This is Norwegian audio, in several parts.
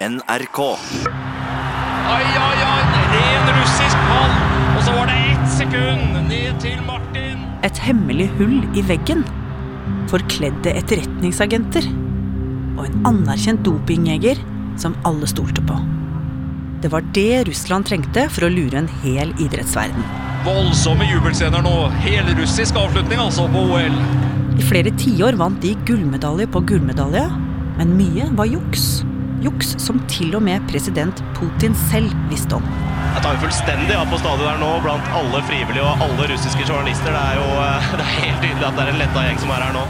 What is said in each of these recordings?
NRK. Oi, oi, oi! Ren russisk ball! Og så var det ett sekund ned til Martin. Et hemmelig hull i veggen. Forkledde etterretningsagenter. Og en anerkjent dopingjeger som alle stolte på. Det var det Russland trengte for å lure en hel idrettsverden. Voldsomme jubelscener nå. Helrussisk avslutning altså på OL. I flere tiår vant de gullmedalje på gullmedalje, men mye var juks. Juks som til og med president Putin selv visste om. Jeg tar jo fullstendig av på stadion her nå blant alle frivillige og alle russiske journalister. Det er jo eh, det er helt tydelig at det er en letta gjeng som er her nå.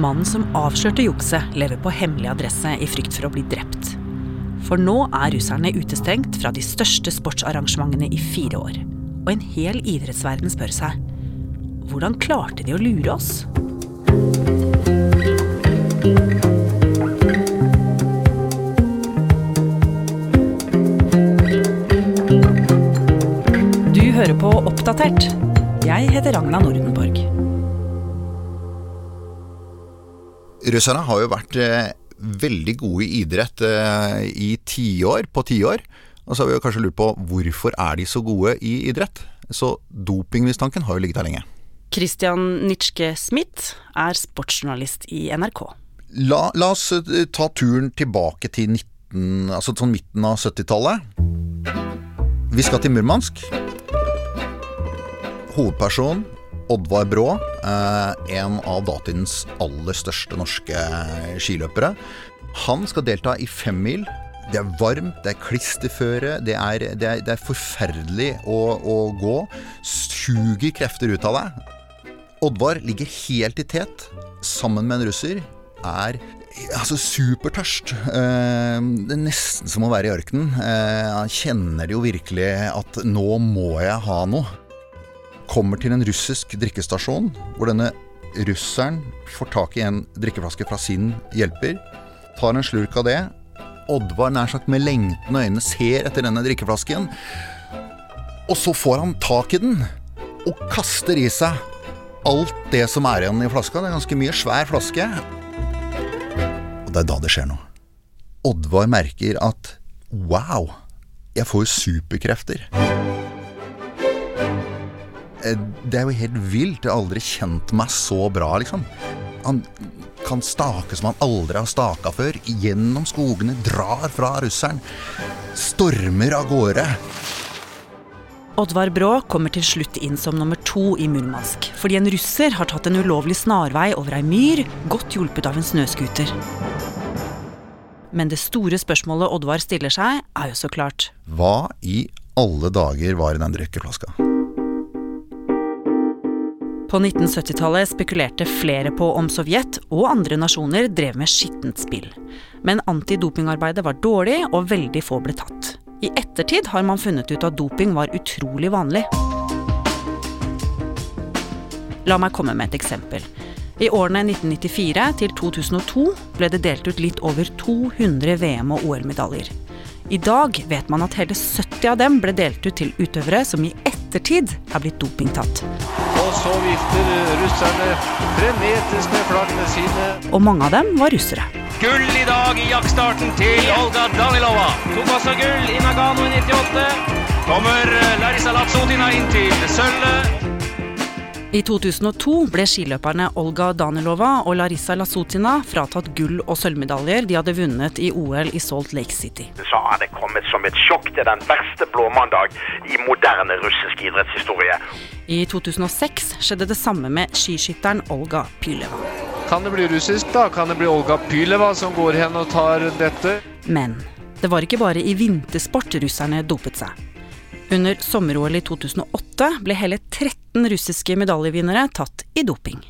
Mannen som avslørte jukset, lever på hemmelig adresse i frykt for å bli drept. For nå er russerne utestengt fra de største sportsarrangementene i fire år. Og en hel idrettsverden spør seg hvordan klarte de å lure oss? Du Oppdatert. Jeg heter Ragna Nordenborg. Russerne har jo vært eh, veldig gode i idrett eh, i tiår på tiår. Og så har vi jo kanskje lurt på hvorfor er de så gode i idrett? Så dopingmistanken har jo ligget der lenge. Christian Nitschke Smith er sportsjournalist i NRK. La, la oss eh, ta turen tilbake til 19, altså sånn midten av 70-tallet. Vi skal til Murmansk. Hovedperson Oddvar Brå, eh, en av datidens aller største norske skiløpere. Han skal delta i femmil. Det er varmt, det er klisterføre, det er, det er, det er forferdelig å, å gå. Suger krefter ut av deg. Oddvar ligger helt i tet sammen med en russer. Er altså supertørst. Eh, det er nesten som å være i ørkenen. Eh, han kjenner jo virkelig at nå må jeg ha noe. Kommer til en russisk drikkestasjon, hvor denne russeren får tak i en drikkeflaske fra sin hjelper. Tar en slurk av det. Oddvar nær sagt med lengtende øyne ser etter denne drikkeflasken. Og så får han tak i den og kaster i seg alt det som er igjen i flaska. Det er en ganske mye svær flaske. Og det er da det skjer noe. Oddvar merker at wow, jeg får superkrefter. Eh, Det er jo helt vilt. Jeg har aldri kjent meg så bra, liksom. Han kan stake som han aldri har staka før. Gjennom skogene, drar fra russeren. Stormer av gårde. Oddvar Brå kommer til slutt inn som nummer to i Murmansk, fordi en russer har tatt en ulovlig snarvei over ei myr, godt hjulpet av en snøscooter. Men det store spørsmålet Oddvar stiller seg, er jo så klart Hva i alle dager var i den drikkeflaska? På 1970-tallet spekulerte flere på om Sovjet og andre nasjoner drev med skittent spill. Men antidopingarbeidet var dårlig, og veldig få ble tatt. I ettertid har man funnet ut at doping var utrolig vanlig. La meg komme med et eksempel. I årene 1994 til 2002 ble det delt ut litt over 200 VM- og OL-medaljer. I dag vet man at hele 70 av dem ble delt ut til utøvere som i ettertid er blitt dopingtatt. Så vifter russerne frenetisk med flaggene sine. Og mange av dem var russere. Gull i dag i jaktstarten til Olga Danilova. Tok også gull i Nagano i 98. Kommer Larisa Latsotina inn til sølvet. I 2002 ble skiløperne Olga Danilova og Larissa Lasutina fratatt gull- og sølvmedaljer de hadde vunnet i OL i Salt Lake City. så hadde det kommet som et sjokk til den verste blåmandag i moderne russisk idrettshistorie. I 2006 skjedde det samme med skiskytteren Olga Pyleva. Kan det bli russisk, da? Kan det bli Olga Pyleva som går hen og tar dette? Men det var ikke bare i vintersport russerne dopet seg. Under sommer-OL i 2008 ble hele 13 russiske medaljevinnere tatt i doping.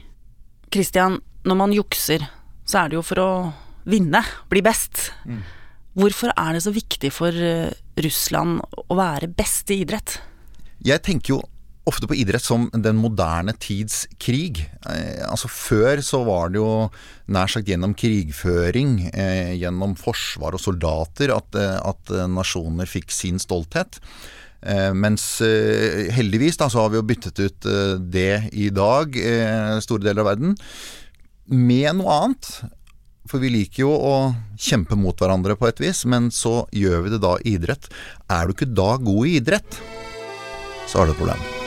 Christian, når man jukser, så er det jo for å vinne, bli best. Hvorfor er det så viktig for eh, Russland å være best i idrett? Jeg tenker jo ofte på idrett som den moderne tids krig. Eh, altså Før så var det jo nær sagt gjennom krigføring, eh, gjennom forsvar og soldater, at, eh, at nasjoner fikk sin stolthet. Eh, mens eh, heldigvis da så har vi jo byttet ut eh, det i dag, store deler av verden, med noe annet. For vi liker jo å kjempe mot hverandre på et vis, men så gjør vi det da i idrett. Er du ikke da god i idrett, så har du et problem.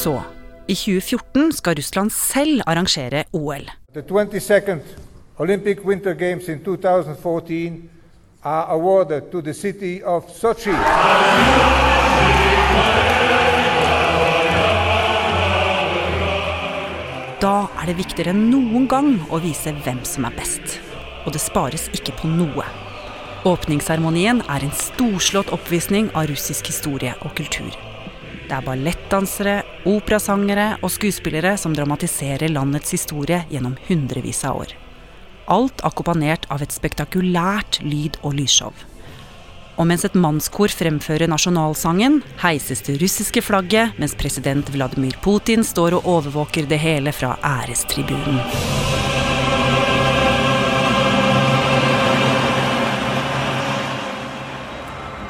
Så, i 2014 skal Russland selv arrangere OL. The 22nd Olympic Winter Games in 2014 are awarded to the city of Sochi. Da er det viktigere enn noen gang å vise hvem som er best. Og det spares ikke på noe. Åpningsseremonien er en storslått oppvisning av russisk historie og kultur. Det er ballettdansere, operasangere og skuespillere som dramatiserer landets historie gjennom hundrevis av år. Alt akkompagnert av et spektakulært lyd- og lysshow. Og mens et mannskor fremfører nasjonalsangen, heises det russiske flagget, mens president Vladimir Putin står og overvåker det hele fra ærestribunen.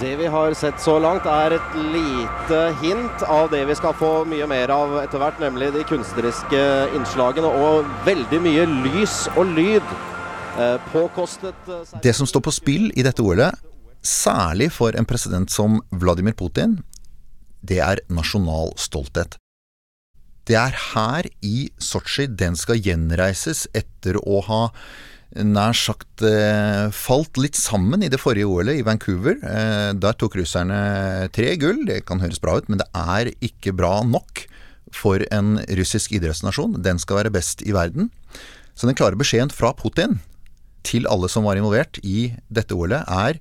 Det vi har sett så langt, er et lite hint av det vi skal få mye mer av etter hvert, nemlig de kunstneriske innslagene og veldig mye lys og lyd. Eh, påkostet eh, Det som står på spill i dette OL-et, særlig for en president som Vladimir Putin, det er nasjonal stolthet. Det er her i Sotsji den skal gjenreises etter å ha nær sagt eh, falt litt sammen i det forrige OL-et i Vancouver. Eh, der tok russerne tre gull. Det kan høres bra ut, men det er ikke bra nok for en russisk idrettsnasjon. Den skal være best i verden. Så den klare beskjeden fra Putin til alle som var involvert i dette OL-et, er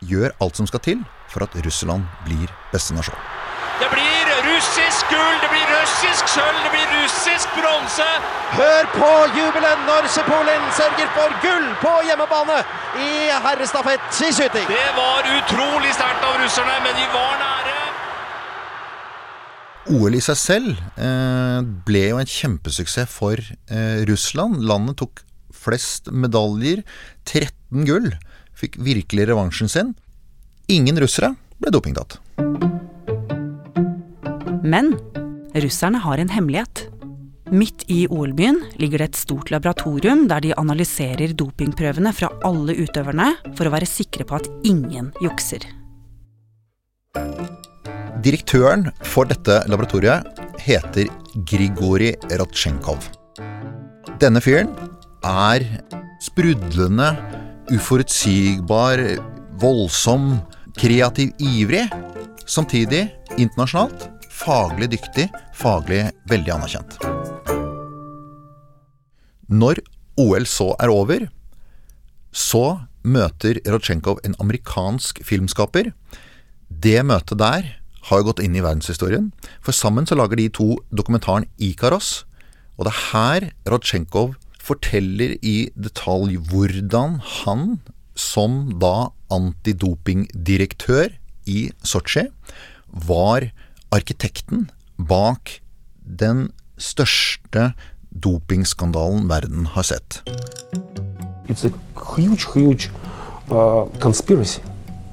gjør alt som skal til for at Russland blir beste nasjon. Det blir russisk gull, det blir russisk sølv, det blir bronse. Hør på jubelen når Sepolin sørger for gull på hjemmebane i herrestafett i skyting. Det var utrolig sterkt av russerne, men de var nære. OL i seg selv eh, ble jo en kjempesuksess for eh, Russland. Landet tok flest medaljer, 13 gull. Fikk virkelig revansjen sin. Ingen russere ble dopingtatt. Men russerne har en hemmelighet. Midt i OL-byen ligger det et stort laboratorium der de analyserer dopingprøvene fra alle utøverne for å være sikre på at ingen jukser. Direktøren for dette laboratoriet heter Grigori Ratsjenkov. Denne fyren er sprudlende, uforutsigbar, voldsom, kreativ, ivrig. Samtidig internasjonalt faglig dyktig, faglig veldig anerkjent. Når OL så er over, så møter Rodsjenkov en amerikansk filmskaper. Det møtet der har gått inn i verdenshistorien, for sammen så lager de to dokumentaren Ikaros. Og det er her Rodsjenkov forteller i detalj hvordan han, som da antidopingdirektør i Sotsji, var arkitekten bak den største dopingskandalen verden har sett. Huge, huge uh.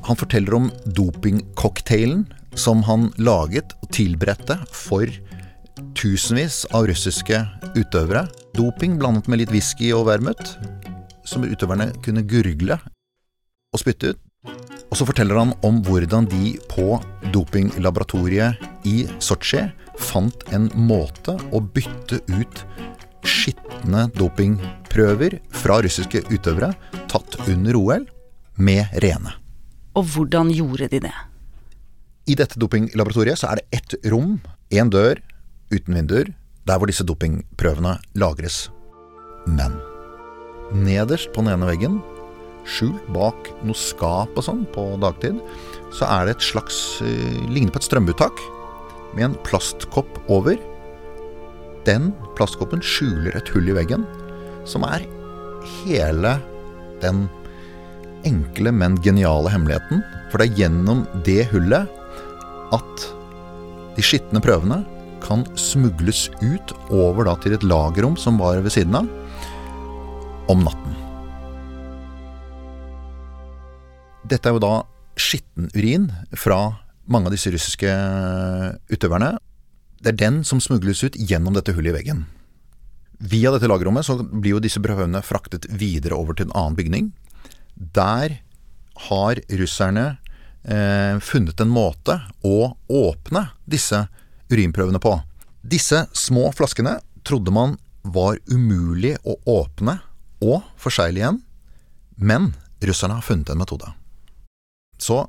Han forteller om dopingcocktailen som han laget og tilberedte for tusenvis av russiske utøvere. Doping blandet med litt whisky og vermut, som utøverne kunne gurgle og spytte ut. Og så forteller han om hvordan de på dopinglaboratoriet i Sotsji fant en måte å bytte ut skitne dopingprøver fra russiske utøvere tatt under OL, med rene. Og hvordan gjorde de det? I dette dopinglaboratoriet så er det ett rom, én dør, uten vinduer, der hvor disse dopingprøvene lagres. Men nederst på den ene veggen, skjult bak noe skap og sånn på dagtid, så er det et slags uh, Ligner på et strømuttak med en plastkopp over. Den plastkoppen skjuler et hull i veggen, som er hele den enkle, men geniale hemmeligheten. For det er gjennom det hullet at de skitne prøvene kan smugles ut over da til et lagerrom som var ved siden av, om natten. Dette er jo da skitten urin fra mange av disse russiske utøverne. Det er den som smugles ut gjennom dette hullet i veggen. Via dette lagerrommet så blir jo disse prøvene fraktet videre over til en annen bygning. Der har russerne eh, funnet en måte å åpne disse urinprøvene på. Disse små flaskene trodde man var umulig å åpne og forsegle igjen, men russerne har funnet en metode. Så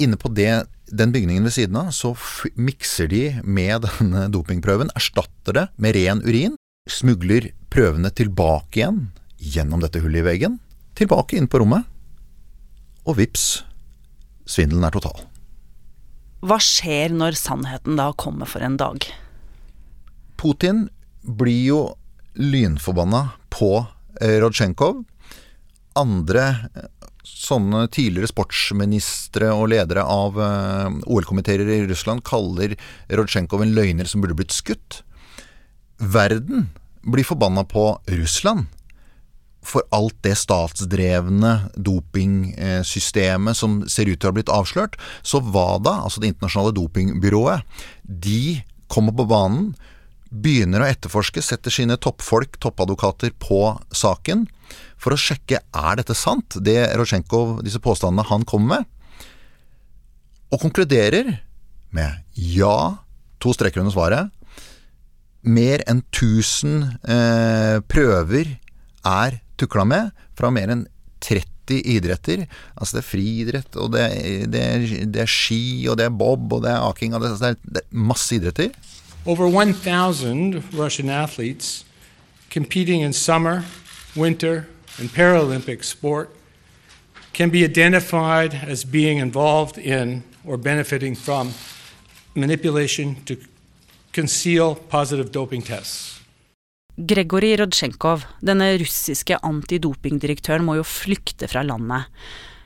inne på det, den bygningen ved siden av, så mikser de med denne dopingprøven, erstatter det med ren urin, smugler prøvene tilbake igjen gjennom dette hullet i veggen, tilbake inn på rommet, og vips, svindelen er total. Hva skjer når sannheten da kommer for en dag? Putin blir jo lynforbanna på eh, Rodsjenkov. Andre sånne tidligere sportsministre og ledere av eh, OL-komiteer i Russland kaller Rodsjenkov en løgner som burde blitt skutt. Verden blir forbanna på Russland for alt det statsdrevne dopingsystemet som ser ut til å ha blitt avslørt, så WADA, altså Det internasjonale dopingbyrået, de kommer på banen, begynner å etterforske, setter sine toppfolk, toppadvokater, på saken for å sjekke er dette sant, det Rosjenkov, disse påstandene han kommer med, og konkluderer med ja, to streker under svaret. Mer enn 1000 eh, prøver er tukla med fra mer enn 30 idretter. Altså det er friidrett, og det, det, det, er ski, og det er bob, og det er aking. Og det, er, det er masse idretter. Over 1000 russiske atleter competing in summer, winter, and Paralympic sport can be identified as being involved in or benefiting from manipulation to conceal positive doping tests. Gregory Rodsjenkov, denne russiske antidopingdirektøren, må jo flykte fra landet.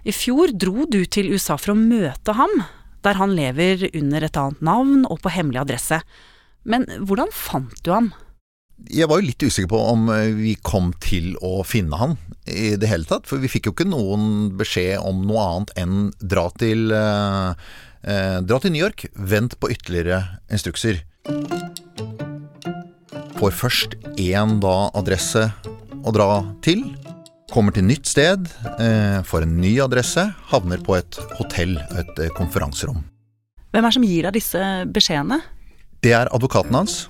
I fjor dro du til USA for å møte ham, der han lever under et annet navn og på hemmelig adresse. Men hvordan fant du ham? Jeg var jo litt usikker på om eh, vi kom til å finne han i det hele tatt. For vi fikk jo ikke noen beskjed om noe annet enn dra til, eh, eh dra til New York, vent på ytterligere instrukser får først én da adresse å dra til. Kommer til nytt sted, eh, får en ny adresse, havner på et hotell, et eh, konferanserom. Hvem er det som gir deg disse beskjedene? Det er advokaten hans.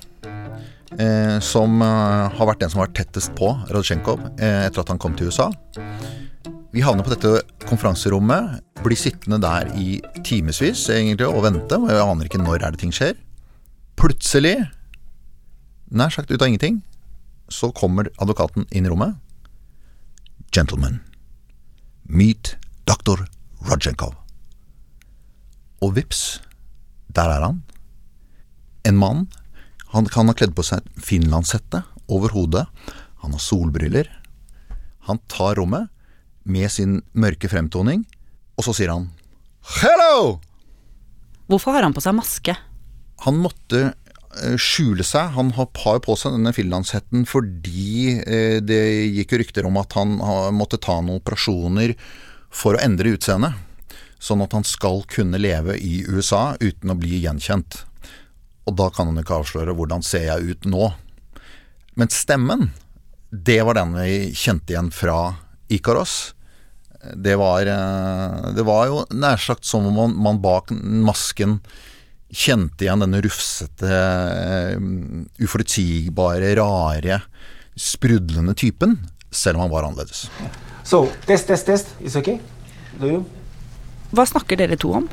Eh, som eh, har vært den som har vært tettest på Radsjenkov eh, etter at han kom til USA. Vi havner på dette konferanserommet, blir sittende der i timevis egentlig og vente. og Jeg aner ikke når er det ting skjer. Plutselig nær sagt ut av ingenting, så kommer advokaten inn i rommet. Gentlemen, meet dr. Rodjenkov. Og vips, der er han. En mann. Han kan ha kledd på seg finlandshette over hodet. Han har solbriller. Han tar rommet med sin mørke fremtoning, og så sier han Hello! Hvorfor har han på seg maske? Han måtte Eh, skjule seg. Han har på seg denne finlandshetten fordi eh, det gikk rykter om at han måtte ta noen operasjoner for å endre utseendet. Sånn at han skal kunne leve i USA uten å bli gjenkjent. Og da kan hun ikke avsløre hvordan ser jeg ut nå. Men stemmen, det var den vi kjente igjen fra Ikaros. Det var, eh, det var jo nær sagt som om man, man bak masken kjente igjen denne rufsete, eh, uforutsigbare, rare, sprudlende typen, selv om han var annerledes. So, test, test, test. It's okay? Do you? Hva snakker dere to om?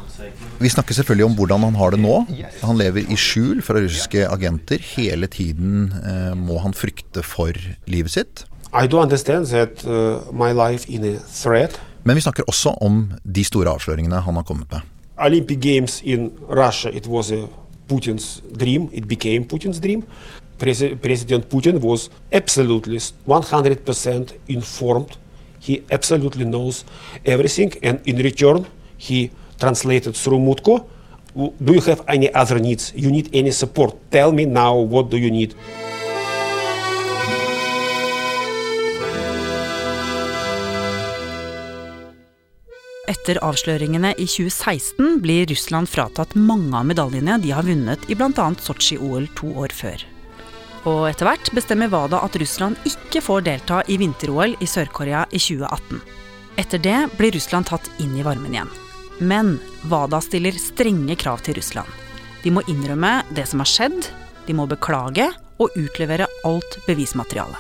Vi snakker selvfølgelig om hvordan han har det nå. Han lever i skjul fra russiske agenter. Hele tiden eh, må han frykte for livet sitt. I do understand that uh, life in a threat. Men vi snakker også om de store avsløringene han har kommet med. Olympic Games in Russia, it was a Putin's dream. It became Putin's dream. Pres- President Putin was absolutely 100% informed. He absolutely knows everything, and in return, he translated through Mutko. Do you have any other needs? You need any support? Tell me now. What do you need? Etter avsløringene i 2016 blir Russland fratatt mange av medaljene de har vunnet i bl.a. Sotsji-OL to år før. Og etter hvert bestemmer WADA at Russland ikke får delta i vinter-OL i Sør-Korea i 2018. Etter det blir Russland tatt inn i varmen igjen. Men WADA stiller strenge krav til Russland. De må innrømme det som har skjedd, de må beklage og utlevere alt bevismateriale.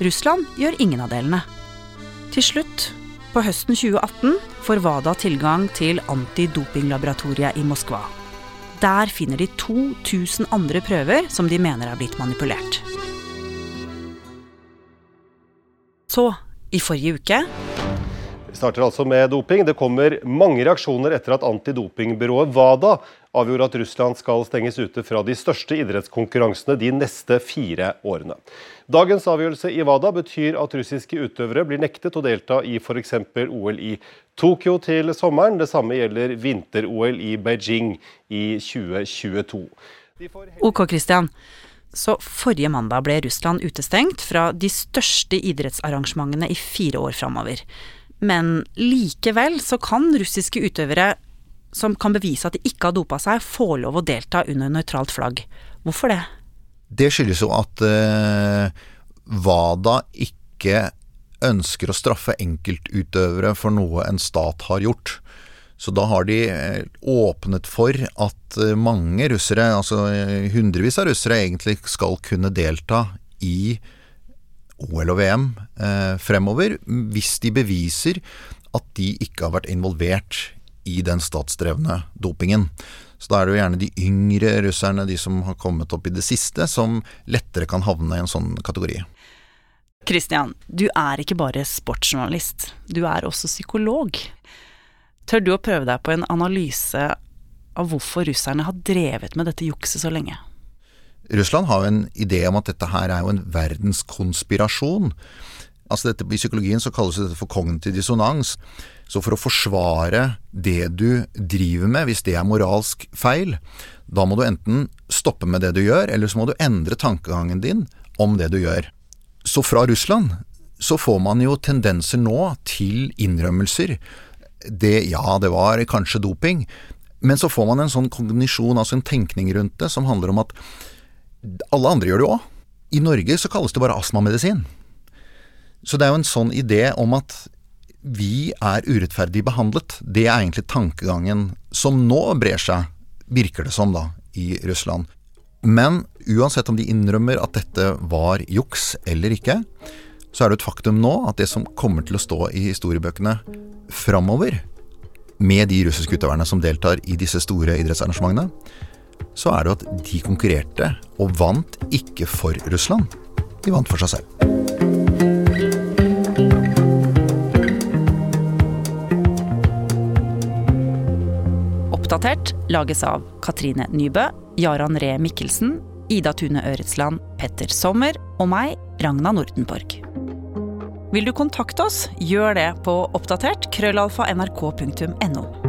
Russland gjør ingen av delene. Til slutt, på høsten 2018, får WADA tilgang til antidopinglaboratoriet i Moskva. Der finner de 2000 andre prøver som de mener er blitt manipulert. Så, i forrige uke Vi starter altså med doping. Det kommer mange reaksjoner etter at antidopingbyrået WADA avgjorde at Russland skal stenges ute fra de største idrettskonkurransene de neste fire årene. Dagens avgjørelse i WADA betyr at russiske utøvere blir nektet å delta i f.eks. OL i Tokyo til sommeren. Det samme gjelder vinter-OL i Beijing i 2022. Ok, Christian. Så forrige mandag ble Russland utestengt fra de største idrettsarrangementene i fire år framover. Men likevel så kan russiske utøvere som kan bevise at de ikke har dopa seg, få lov å delta under nøytralt flagg. Hvorfor det? Det skyldes jo at eh, WADA ikke ønsker å straffe enkeltutøvere for noe en stat har gjort. Så da har de eh, åpnet for at eh, mange russere, altså hundrevis av russere, egentlig skal kunne delta i OL og VM eh, fremover, hvis de beviser at de ikke har vært involvert i den statsdrevne dopingen. Så da er det jo gjerne de yngre russerne, de som har kommet opp i det siste, som lettere kan havne i en sånn kategori. Christian, du er ikke bare sportsjournalist, du er også psykolog. Tør du å prøve deg på en analyse av hvorfor russerne har drevet med dette jukset så lenge? Russland har jo en idé om at dette her er jo en verdenskonspirasjon. Altså dette, I psykologien så kalles dette for kognitiv dissonans. Så for å forsvare det du driver med, hvis det er moralsk feil, da må du enten stoppe med det du gjør, eller så må du endre tankegangen din om det du gjør. Så fra Russland så får man jo tendenser nå til innrømmelser. Det, ja, det var kanskje doping, men så får man en sånn kognisjon, altså en tenkning rundt det, som handler om at alle andre gjør det òg. I Norge så kalles det bare astmamedisin. Så det er jo en sånn idé om at vi er urettferdig behandlet. Det er egentlig tankegangen som nå brer seg, virker det som, da, i Russland. Men uansett om de innrømmer at dette var juks eller ikke, så er det et faktum nå at det som kommer til å stå i historiebøkene framover, med de russiske utøverne som deltar i disse store idrettsarrangementene, så er det at de konkurrerte og vant ikke for Russland, de vant for seg selv. Oppdatert lages av Katrine Nybø, Jaran Ree Mikkelsen, Ida Tune Øretsland, Petter Sommer og meg, Ragna Nordenborg. Vil du kontakte oss, gjør det på oppdatert krøllalfa nrk.no.